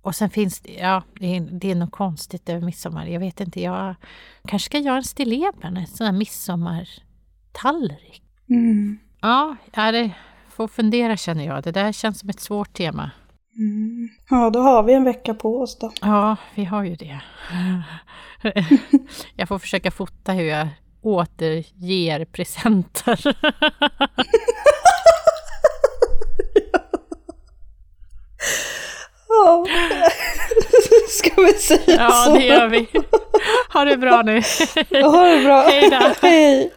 Och sen finns det, ja, det är, det är något konstigt över midsommar. Jag vet inte, jag kanske ska göra en stilleben, en sån här midsommartallrik. Mm. Ja, ja, det får fundera känner jag. Det där känns som ett svårt tema. Mm. Ja, då har vi en vecka på oss då. Ja, vi har ju det. [LAUGHS] Jag får försöka fota hur jag återger presenter. [LAUGHS] Ja, [LAUGHS] ska vi säga Ja, så? det gör vi. Ha det bra nu. Ha det bra. Hej då. Hej.